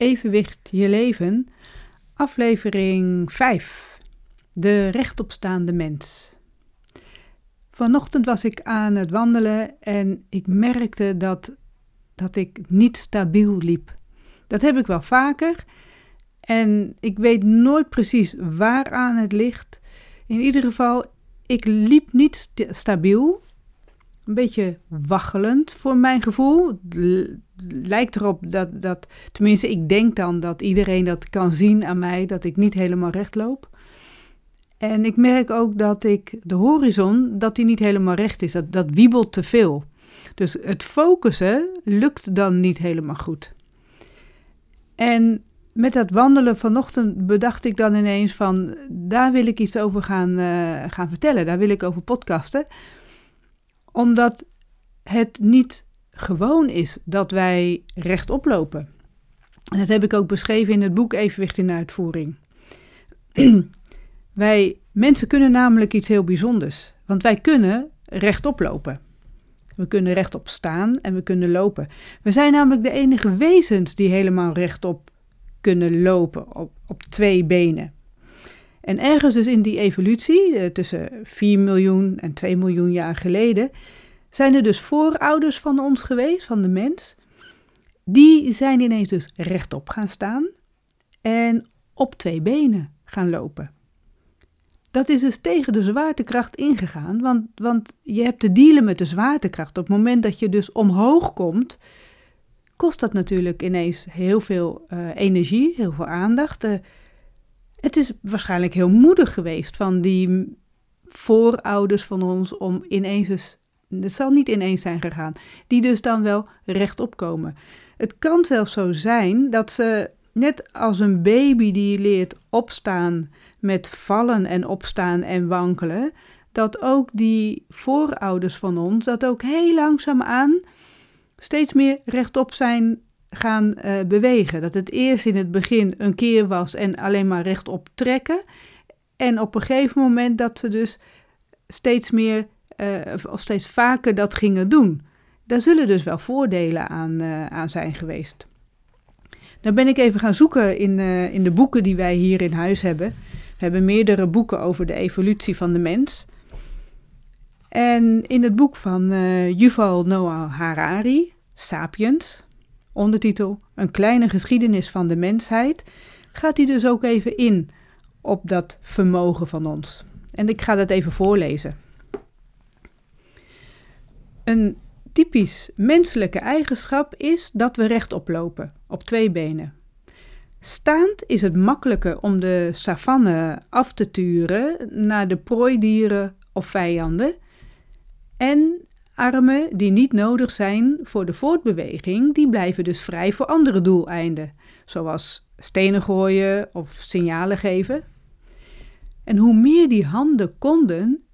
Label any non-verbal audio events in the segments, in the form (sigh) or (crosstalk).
Evenwicht je leven, aflevering 5. De rechtopstaande mens. Vanochtend was ik aan het wandelen en ik merkte dat, dat ik niet stabiel liep. Dat heb ik wel vaker en ik weet nooit precies waaraan het ligt. In ieder geval, ik liep niet stabiel een beetje waggelend voor mijn gevoel. Lijkt erop dat, dat, tenminste, ik denk dan dat iedereen dat kan zien aan mij, dat ik niet helemaal recht loop. En ik merk ook dat ik de horizon, dat die niet helemaal recht is. Dat, dat wiebelt te veel. Dus het focussen lukt dan niet helemaal goed. En met dat wandelen vanochtend bedacht ik dan ineens van, daar wil ik iets over gaan, uh, gaan vertellen. Daar wil ik over podcasten omdat het niet gewoon is dat wij rechtop lopen. En dat heb ik ook beschreven in het boek Evenwicht in uitvoering. (clears throat) wij mensen kunnen namelijk iets heel bijzonders, want wij kunnen rechtop lopen. We kunnen rechtop staan en we kunnen lopen. We zijn namelijk de enige wezens die helemaal rechtop kunnen lopen op, op twee benen. En ergens dus in die evolutie, eh, tussen 4 miljoen en 2 miljoen jaar geleden, zijn er dus voorouders van ons geweest, van de mens. Die zijn ineens dus rechtop gaan staan en op twee benen gaan lopen. Dat is dus tegen de zwaartekracht ingegaan, want, want je hebt te dealen met de zwaartekracht. Op het moment dat je dus omhoog komt, kost dat natuurlijk ineens heel veel uh, energie, heel veel aandacht. Uh, het is waarschijnlijk heel moedig geweest van die voorouders van ons om ineens eens, het zal niet ineens zijn gegaan, die dus dan wel rechtop komen. Het kan zelfs zo zijn dat ze, net als een baby die leert opstaan met vallen en opstaan en wankelen, dat ook die voorouders van ons dat ook heel langzaam aan steeds meer rechtop zijn gaan uh, bewegen. Dat het eerst in het begin een keer was en alleen maar rechtop trekken. En op een gegeven moment dat ze dus steeds meer of steeds vaker dat gingen doen. Daar zullen dus wel voordelen aan, uh, aan zijn geweest. Dan ben ik even gaan zoeken in, in de boeken die wij hier in huis hebben. We hebben meerdere boeken over de evolutie van de mens. En in het boek van Yuval Noah Harari, Sapiens, ondertitel Een kleine geschiedenis van de mensheid, gaat hij dus ook even in op dat vermogen van ons. En ik ga dat even voorlezen. Een typisch menselijke eigenschap is dat we rechtop lopen, op twee benen. Staand is het makkelijker om de savanne af te turen naar de prooidieren of vijanden. En Armen die niet nodig zijn voor de voortbeweging, die blijven dus vrij voor andere doeleinden, zoals stenen gooien of signalen geven. En hoe meer die handen konden,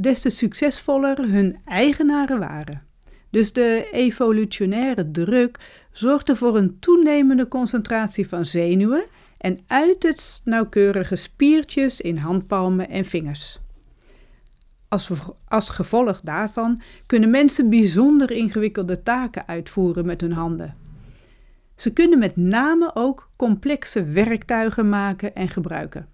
des te succesvoller hun eigenaren waren. Dus de evolutionaire druk zorgde voor een toenemende concentratie van zenuwen en uiterst nauwkeurige spiertjes in handpalmen en vingers. Als, als gevolg daarvan kunnen mensen bijzonder ingewikkelde taken uitvoeren met hun handen. Ze kunnen met name ook complexe werktuigen maken en gebruiken.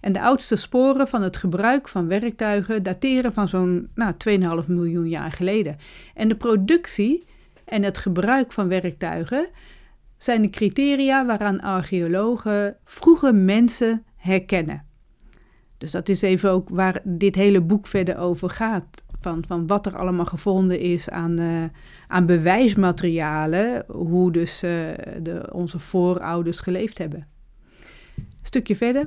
En de oudste sporen van het gebruik van werktuigen dateren van zo'n nou, 2,5 miljoen jaar geleden. En de productie en het gebruik van werktuigen zijn de criteria waaraan archeologen vroege mensen herkennen. Dus dat is even ook waar dit hele boek verder over gaat. Van, van wat er allemaal gevonden is aan, uh, aan bewijsmaterialen, hoe dus uh, de, onze voorouders geleefd hebben. Stukje verder.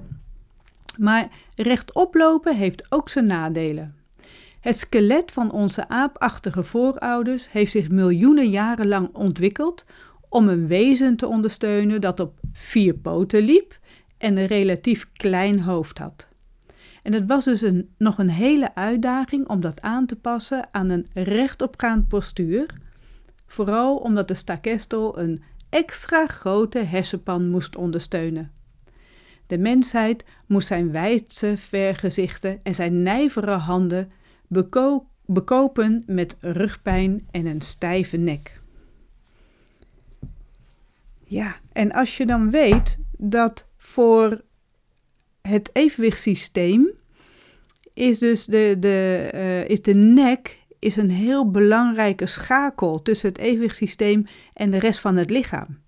Maar rechtop lopen heeft ook zijn nadelen. Het skelet van onze aapachtige voorouders heeft zich miljoenen jaren lang ontwikkeld om een wezen te ondersteunen dat op vier poten liep en een relatief klein hoofd had. En het was dus een, nog een hele uitdaging om dat aan te passen aan een rechtopgaand postuur. Vooral omdat de stakestel een extra grote hersenpan moest ondersteunen. De mensheid moest zijn wijdse vergezichten en zijn nijvere handen beko bekopen met rugpijn en een stijve nek. Ja, en als je dan weet dat voor het evenwichtssysteem is dus de, de, uh, is de nek is een heel belangrijke schakel tussen het evenwichtssysteem en de rest van het lichaam.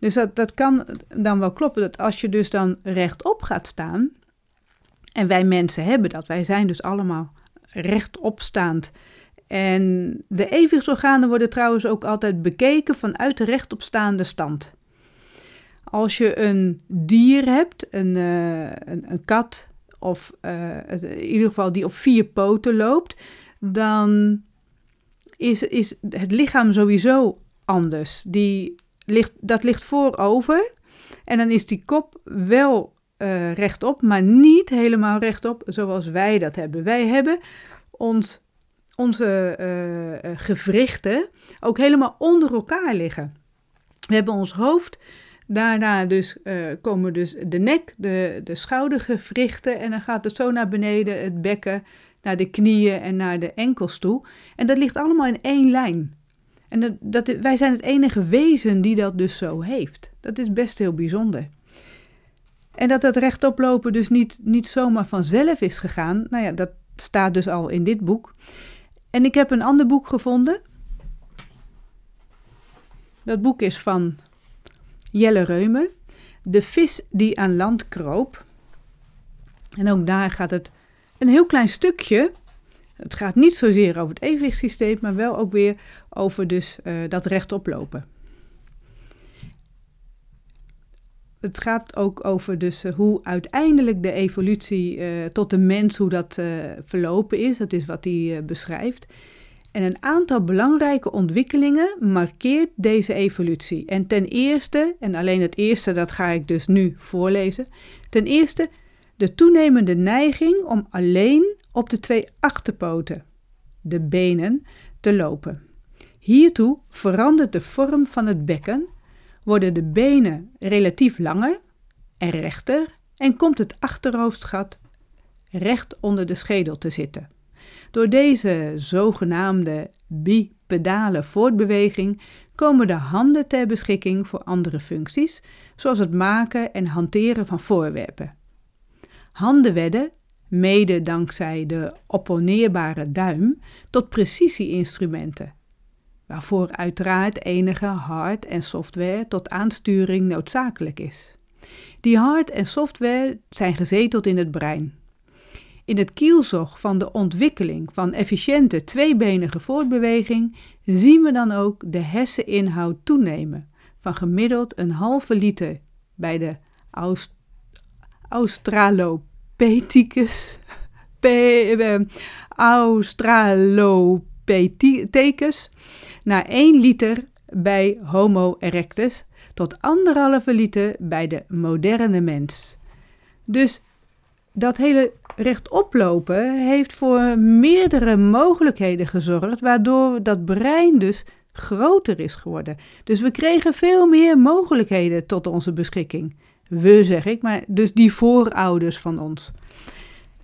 Dus dat, dat kan dan wel kloppen dat als je dus dan rechtop gaat staan, en wij mensen hebben dat, wij zijn dus allemaal rechtopstaand. En de evenwichtsorganen worden trouwens ook altijd bekeken vanuit de rechtopstaande stand. Als je een dier hebt, een, uh, een, een, kat, of uh, in ieder geval die op vier poten loopt, dan is, is het lichaam sowieso anders. Die ligt, dat ligt voorover en dan is die kop wel uh, rechtop, maar niet helemaal rechtop zoals wij dat hebben. Wij hebben ons, onze uh, gewrichten ook helemaal onder elkaar liggen. We hebben ons hoofd, daarna dus, komen dus de nek, de, de schoudergewrichten en dan gaat het zo naar beneden, het bekken, naar de knieën en naar de enkels toe. En dat ligt allemaal in één lijn. En dat, wij zijn het enige wezen die dat dus zo heeft. Dat is best heel bijzonder. En dat dat rechtop lopen dus niet, niet zomaar vanzelf is gegaan, nou ja, dat staat dus al in dit boek. En ik heb een ander boek gevonden. Dat boek is van Jelle Reume, De vis die aan land kroop. En ook daar gaat het een heel klein stukje. Het gaat niet zozeer over het evenwichtssysteem, maar wel ook weer over dus, uh, dat rechtop lopen. het gaat ook over dus eh, hoe uiteindelijk de evolutie uh, tot de mens, hoe dat verlopen is. Dat is wat hij beschrijft. En een aantal belangrijke ontwikkelingen markeert deze evolutie. En ten eerste, en alleen het eerste, dat ga ik dus nu voorlezen. Ten eerste de toenemende neiging om alleen op de twee achterpoten, de benen, te lopen. Hiertoe verandert de vorm van het bekken worden de benen relatief langer en rechter en komt het achterhoofdschat recht onder de schedel te zitten. Door deze zogenaamde bipedale voortbeweging komen de handen ter beschikking voor andere functies, zoals het maken en hanteren van voorwerpen. Handen werden, mede dankzij de opponeerbare duim, tot precisie-instrumenten waarvoor uiteraard enige hard- en software tot aansturing noodzakelijk is. Die hard- en software zijn gezeteld in het brein. In het kielzog van de ontwikkeling van efficiënte tweebenige voortbeweging zien we dan ook de herseninhoud toenemen van gemiddeld een halve liter bij de Aust Australopithecus, eh, Australopithecus naar 1 liter bij Homo erectus tot anderhalve liter bij de moderne mens. Dus dat hele rechtoplopen heeft voor meerdere mogelijkheden gezorgd, waardoor dat brein dus groter is geworden. Dus we kregen veel meer mogelijkheden tot onze beschikking. We zeg ik, maar dus die voorouders van ons.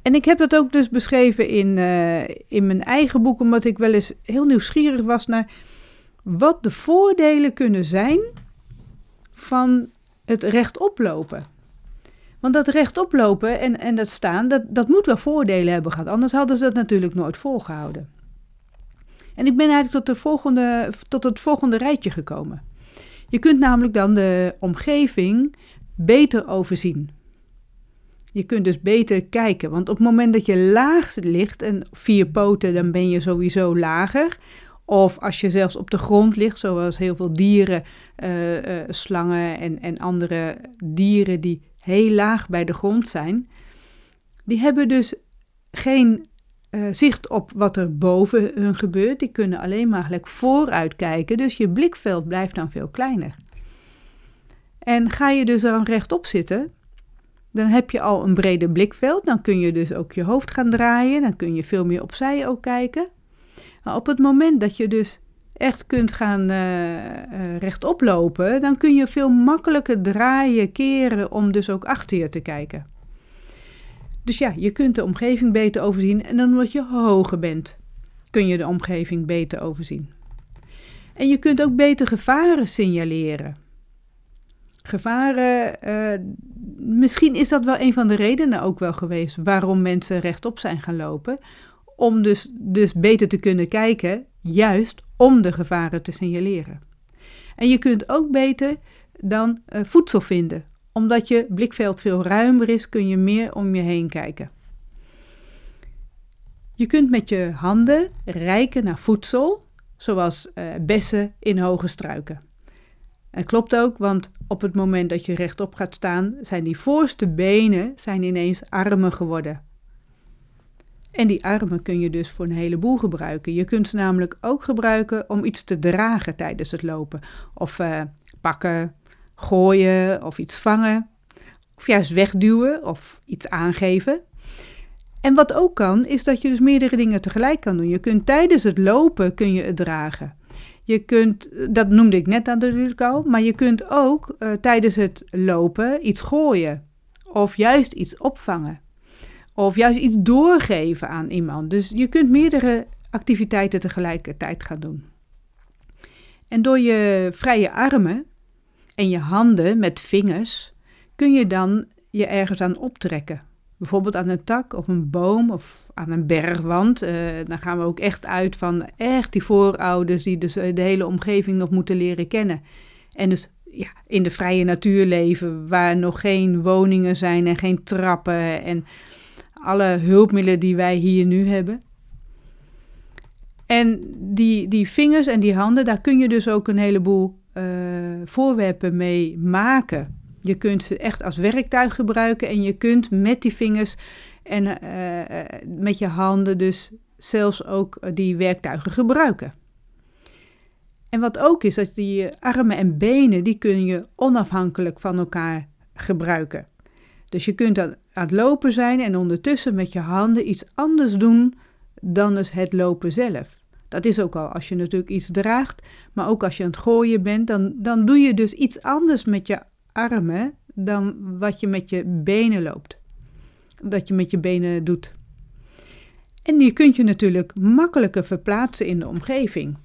En ik heb dat ook dus beschreven in, uh, in mijn eigen boek, omdat ik wel eens heel nieuwsgierig was naar wat de voordelen kunnen zijn van het rechtop lopen. Want dat rechtop lopen en, en dat staan, dat, dat moet wel voordelen hebben gehad. Anders hadden ze dat natuurlijk nooit volgehouden. En ik ben eigenlijk tot, de volgende, tot het volgende rijtje gekomen. Je kunt namelijk dan de omgeving beter overzien. Je kunt dus beter kijken, want op het moment dat je laag ligt en vier poten, dan ben je sowieso lager. Of als je zelfs op de grond ligt, zoals heel veel dieren, uh, uh, slangen en, en andere dieren die heel laag bij de grond zijn, die hebben dus geen uh, zicht op wat er boven hun gebeurt. Die kunnen alleen maar vooruit kijken, dus je blikveld blijft dan veel kleiner. En ga je dus dan rechtop zitten, dan heb je al een breder blikveld. Dan kun je dus ook je hoofd gaan draaien. Dan kun je veel meer opzij ook kijken. Maar op het moment dat je dus echt kunt gaan uh, rechtop lopen, dan kun je veel makkelijker draaien, keren om dus ook achter je te kijken. Dus ja, je kunt de omgeving beter overzien en dan omdat je hoger bent, kun je de omgeving beter overzien. En je kunt ook beter gevaren signaleren. Gevaren. Uh, misschien is dat wel een van de redenen ook wel geweest waarom mensen rechtop zijn gaan lopen. Om dus, dus beter te kunnen kijken, juist om de gevaren te signaleren. En je kunt ook beter dan uh, voedsel vinden. Omdat je blikveld veel ruimer is, kun je meer om je heen kijken. Je kunt met je handen reiken naar voedsel, zoals uh, bessen in hoge struiken. En klopt ook, want op het moment dat je rechtop gaat staan, zijn die voorste benen zijn ineens armen geworden. En die armen kun je dus voor een heleboel gebruiken. Je kunt ze namelijk ook gebruiken om iets te dragen tijdens het lopen. Of uh, pakken, gooien of iets vangen. Of juist wegduwen of iets aangeven. En wat ook kan, is dat je dus meerdere dingen tegelijk kan doen. Je kunt tijdens het lopen kun je het dragen. Je kunt, dat noemde ik net aan de al, maar je kunt ook uh, tijdens het lopen iets gooien. Of juist iets opvangen. Of juist iets doorgeven aan iemand. Dus je kunt meerdere activiteiten tegelijkertijd gaan doen. En door je vrije armen en je handen met vingers kun je dan je ergens aan optrekken. Bijvoorbeeld aan een tak of een boom of aan een bergwand. Uh, dan gaan we ook echt uit van echt die voorouders die dus eh, de hele omgeving nog moeten leren kennen. En dus ja, in de vrije natuur leven, waar nog geen woningen zijn en geen trappen en alle hulpmiddelen die wij hier nu hebben. En die, die vingers en die handen, daar kun je dus ook een heleboel uh, voorwerpen mee maken. Je kunt ze echt als werktuig gebruiken en je kunt met die vingers en uh, met je handen dus zelfs ook die werktuigen gebruiken. En wat ook is, dat die armen en benen, die kun je onafhankelijk van elkaar gebruiken. Dus je kunt aan het lopen zijn en ondertussen met je handen iets anders doen dan dus het lopen zelf. Dat is ook al als je natuurlijk iets draagt, maar ook als je aan het gooien bent, dan, dan doe je dus iets anders met je armen dan wat je met je benen loopt. Dat je met je benen doet. En die kunt je natuurlijk makkelijker verplaatsen in de omgeving.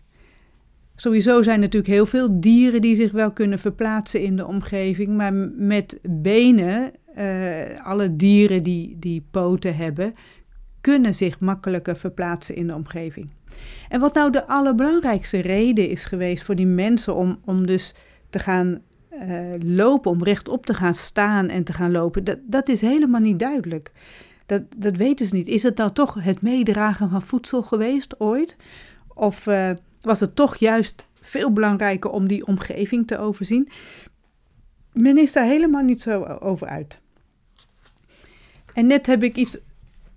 Sowieso zijn natuurlijk heel veel dieren die zich wel kunnen verplaatsen in de omgeving, maar met benen, uh, alle dieren die, die poten hebben, kunnen zich makkelijker verplaatsen in de omgeving. En wat nou de allerbelangrijkste reden is geweest voor die mensen om, om dus te gaan uh, lopen, om rechtop te gaan staan en te gaan lopen, dat, dat is helemaal niet duidelijk. Dat, dat weten ze niet. Is het nou toch het meedragen van voedsel geweest ooit? Of uh, was het toch juist veel belangrijker om die omgeving te overzien? Men is daar helemaal niet zo over uit. En net heb ik iets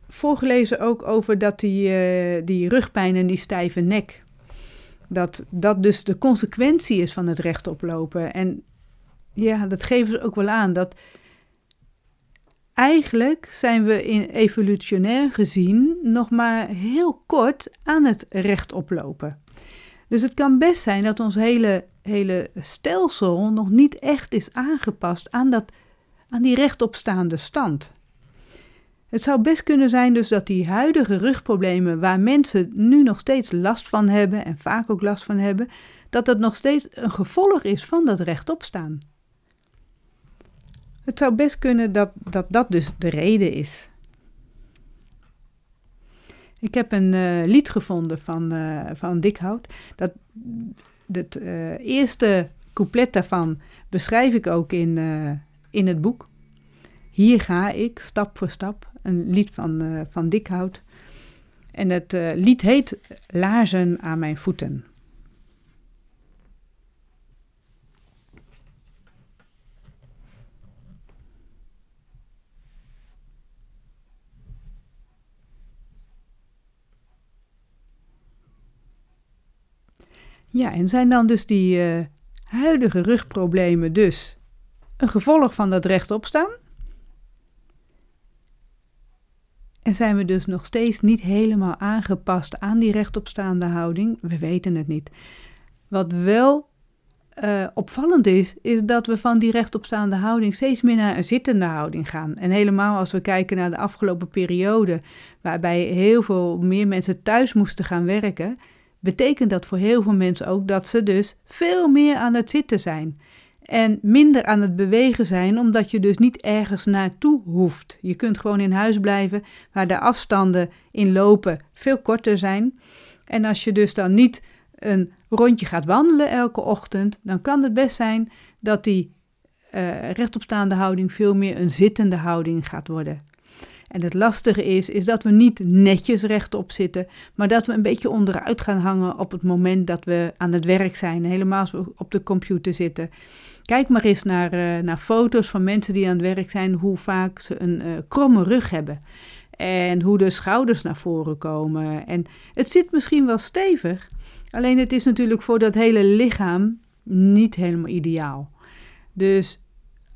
voorgelezen ook over dat die, uh, die rugpijn en die stijve nek. Dat dat dus de consequentie is van het rechtop lopen. En ja, dat geven ze ook wel aan. Dat eigenlijk zijn we in evolutionair gezien nog maar heel kort aan het rechtop lopen. Dus het kan best zijn dat ons hele, hele stelsel nog niet echt is aangepast aan, dat, aan die rechtopstaande stand. Het zou best kunnen zijn dus dat die huidige rugproblemen waar mensen nu nog steeds last van hebben en vaak ook last van hebben, dat dat nog steeds een gevolg is van dat rechtopstaan. Het zou best kunnen dat dat, dat dus de reden is. Ik heb een uh, lied gevonden van, uh, van Dikhout. Dat, het uh, eerste couplet daarvan beschrijf ik ook in, in het boek. Hier ga ik, stap voor stap. Een lied van, van Dikhout. En het lied heet Laarzen aan mijn voeten. Ja, en zijn dan dus die uh, huidige rugproblemen dus een gevolg van dat rechtop staan? En zijn we dus nog steeds niet helemaal aangepast aan die rechtopstaande houding? We weten het niet. Wat wel uh, opvallend is, is dat we van die rechtopstaande houding steeds meer naar een zittende houding gaan. En helemaal als we kijken naar de afgelopen periode, waarbij heel veel meer mensen thuis moesten gaan werken, betekent dat voor heel veel mensen ook dat ze dus veel meer aan het zitten zijn. En minder aan het bewegen zijn, omdat je dus niet ergens naartoe hoeft. Je kunt gewoon in huis blijven, waar de afstanden in lopen veel korter zijn. En als je dus dan niet een rondje gaat wandelen elke ochtend, dan kan het best zijn dat die uh, rechtopstaande houding veel meer een zittende houding gaat worden. En het lastige is, is dat we niet netjes rechtop zitten, maar dat we een beetje onderuit gaan hangen op het moment dat we aan het werk zijn, helemaal op de computer zitten. Kijk maar eens naar, uh, naar foto's van mensen die aan het werk zijn, hoe vaak ze een uh, kromme rug hebben. En hoe de schouders naar voren komen. En het zit misschien wel stevig, alleen het is natuurlijk voor dat hele lichaam niet helemaal ideaal. Dus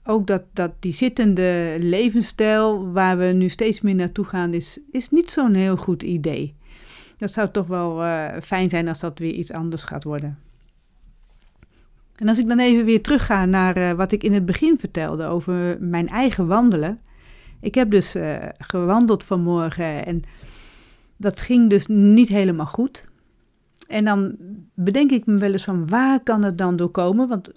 ook dat, dat die zittende levensstijl waar we nu steeds meer naartoe gaan, is, is niet zo'n heel goed idee. Dat zou toch wel uh, fijn zijn als dat weer iets anders gaat worden. En als ik dan even weer terugga naar uh, wat ik in het begin vertelde over mijn eigen wandelen. Ik heb dus uh, gewandeld vanmorgen en dat ging dus niet helemaal goed. En dan bedenk ik me wel eens van waar kan het dan door komen? Want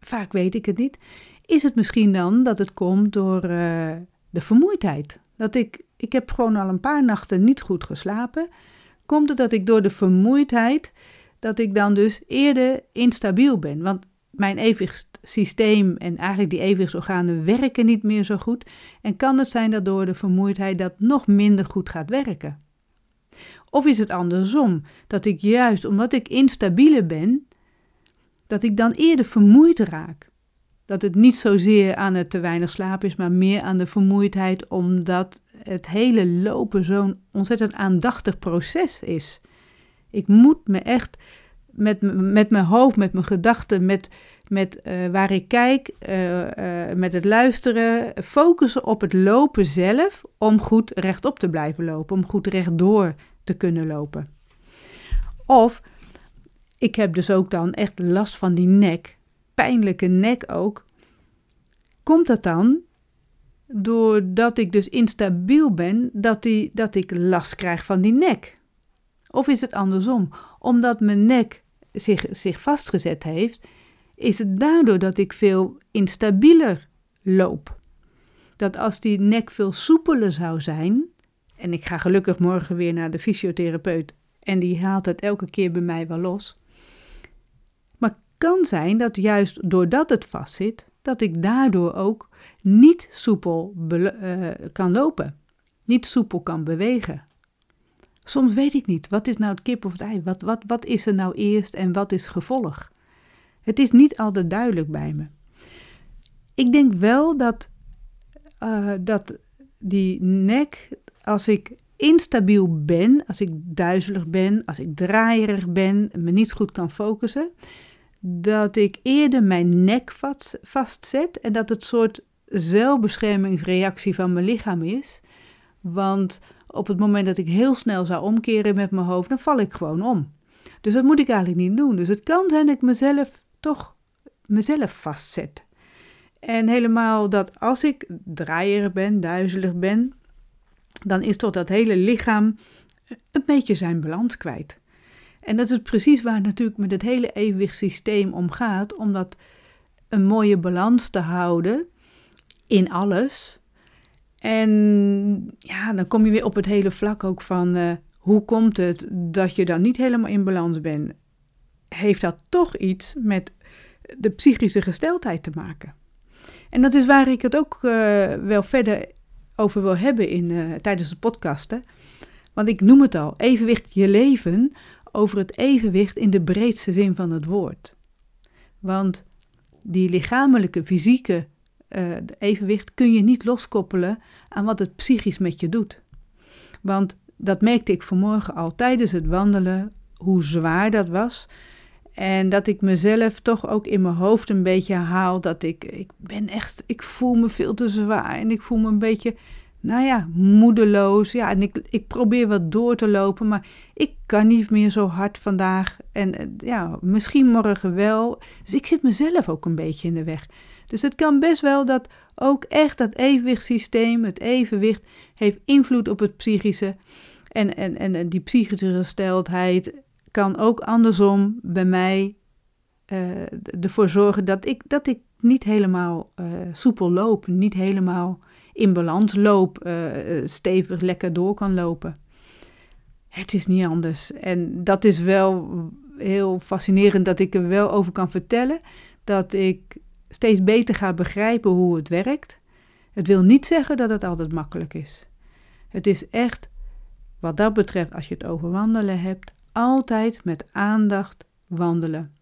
vaak weet ik het niet. Is het misschien dan dat het komt door uh, de vermoeidheid? Dat ik, ik heb gewoon al een paar nachten niet goed geslapen. Komt het dat ik door de vermoeidheid, dat ik dan dus eerder instabiel ben? Want mijn evenwichtssysteem en eigenlijk die evenwichtsorganen werken niet meer zo goed. En kan het zijn dat door de vermoeidheid dat nog minder goed gaat werken? Of is het andersom, dat ik juist omdat ik instabieler ben, dat ik dan eerder vermoeid raak? Dat het niet zozeer aan het te weinig slaap is, maar meer aan de vermoeidheid, omdat het hele lopen zo'n ontzettend aandachtig proces is. Ik moet me echt met, met mijn hoofd, met mijn gedachten, met, met uh, waar ik kijk, uh, uh, met het luisteren, focussen op het lopen zelf om goed rechtop te blijven lopen, om goed rechtdoor te kunnen lopen. Of ik heb dus ook dan echt last van die nek pijnlijke nek ook. Komt dat dan doordat ik dus instabiel ben, dat, die, dat ik last krijg van die nek? Of is het andersom? Omdat mijn nek zich, zich vastgezet heeft, is het daardoor dat ik veel instabieler loop. Dat als die nek veel soepeler zou zijn, en ik ga gelukkig morgen weer naar de fysiotherapeut en die haalt het elke keer bij mij wel los, kan zijn dat juist doordat het vastzit, dat ik daardoor ook niet soepel uh, kan lopen, niet soepel kan bewegen. Soms weet ik niet, wat is nou het kip of het ei? Wat, wat, wat is er nou eerst en wat is gevolg? Het is niet altijd duidelijk bij me. Ik denk wel dat, uh, dat die nek, als ik instabiel ben, als ik duizelig ben, als ik draaierig ben, me niet goed kan focussen, dat ik eerder mijn nek vast, vastzet en dat het soort zelfbeschermingsreactie van mijn lichaam is. Want op het moment dat ik heel snel zou omkeren met mijn hoofd, dan val ik gewoon om. Dus dat moet ik eigenlijk niet doen. Dus het kan zijn dat ik mezelf toch mezelf vastzet. En helemaal dat als ik draaierig ben, duizelig ben, dan is toch dat hele lichaam een beetje zijn balans kwijt. En dat is precies waar het natuurlijk met het hele evenwichtssysteem om gaat, om dat een mooie balans te houden in alles. En ja, dan kom je weer op het hele vlak ook van uh, hoe komt het dat je dan niet helemaal in balans bent? Heeft dat toch iets met de psychische gesteldheid te maken? En dat is waar ik het ook uh, wel verder over wil hebben in, uh, tijdens de podcasten. Want ik noem het al, evenwicht je leven over het evenwicht in de breedste zin van het woord. Want die lichamelijke, fysieke uh, evenwicht kun je niet loskoppelen aan wat het psychisch met je doet. Want dat merkte ik vanmorgen al tijdens het wandelen, hoe zwaar dat was. En dat ik mezelf toch ook in mijn hoofd een beetje haal dat ik, ik ben echt, ik voel me veel te zwaar en ik voel me een beetje nou ja, moedeloos. Ja, en ik, ik probeer wat door te lopen, maar ik kan niet meer zo hard vandaag. En eh, ja, misschien morgen wel. Dus ik zit mezelf ook een beetje in de weg. Dus het kan best wel dat ook echt dat evenwichtssysteem, het evenwicht, heeft invloed op het psychische. En, en, en die psychische gesteldheid kan ook andersom bij mij uh, ervoor zorgen dat ik, dat ik niet helemaal uh, soepel loop, niet helemaal in balans loop, uh, stevig lekker door kan lopen. Het is niet anders. En dat is wel heel fascinerend dat ik er wel over kan vertellen. Dat ik steeds beter ga begrijpen hoe het werkt. Het wil niet zeggen dat het altijd makkelijk is. Het is echt, wat dat betreft, als je het over wandelen hebt, altijd met aandacht wandelen.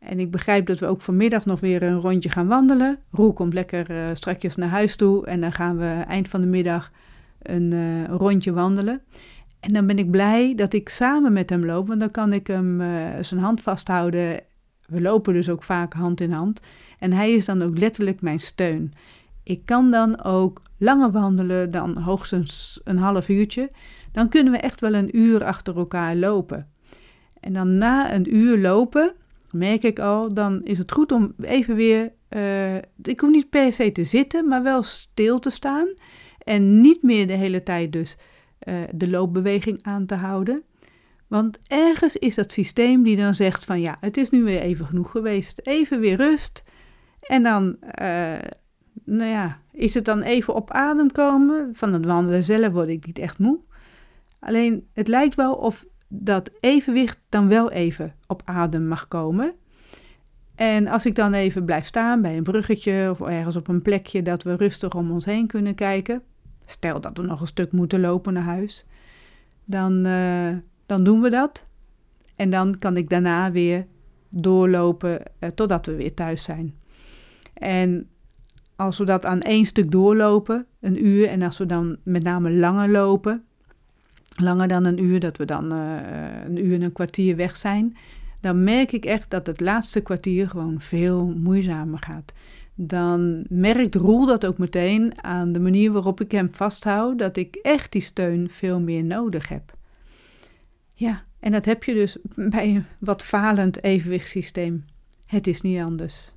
En ik begrijp dat we ook vanmiddag nog weer een rondje gaan wandelen. Roel komt lekker uh, strakjes naar huis toe en dan gaan we eind van de middag een uh, rondje wandelen. En dan ben ik blij dat ik samen met hem loop, want dan kan ik hem uh, zijn hand vasthouden. We lopen dus ook vaak hand in hand. En hij is dan ook letterlijk mijn steun. Ik kan dan ook langer wandelen dan hoogstens een half uurtje. Dan kunnen we echt wel een uur achter elkaar lopen. En dan na een uur lopen, merk ik al, dan is het goed om even weer. Uh, ik hoef niet per se te zitten, maar wel stil te staan. En niet meer de hele tijd dus uh, de loopbeweging aan te houden. Want ergens is dat systeem die dan zegt van ja, het is nu weer even genoeg geweest. Even weer rust. En dan, uh, nou ja, is het dan even op adem komen. Van het wandelen zelf word ik niet echt moe. Alleen het lijkt wel of dat evenwicht dan wel even op adem mag komen. En als ik dan even blijf staan bij een bruggetje of ergens op een plekje dat we rustig om ons heen kunnen kijken. Stel dat we nog een stuk moeten lopen naar huis. Dan, uh, dan doen we dat. En dan kan ik daarna weer doorlopen uh, totdat we weer thuis zijn. En als we dat aan één stuk doorlopen, een uur, en als we dan met name langer lopen, langer dan een uur, dat we dan uh, een uur en een kwartier weg zijn, dan merk ik echt dat het laatste kwartier gewoon veel moeizamer gaat. Dan merkt Roel dat ook meteen aan de manier waarop ik hem vasthoud, dat ik echt die steun veel meer nodig heb. Ja, en dat heb je dus bij een wat falend evenwichtssysteem. Het is niet anders.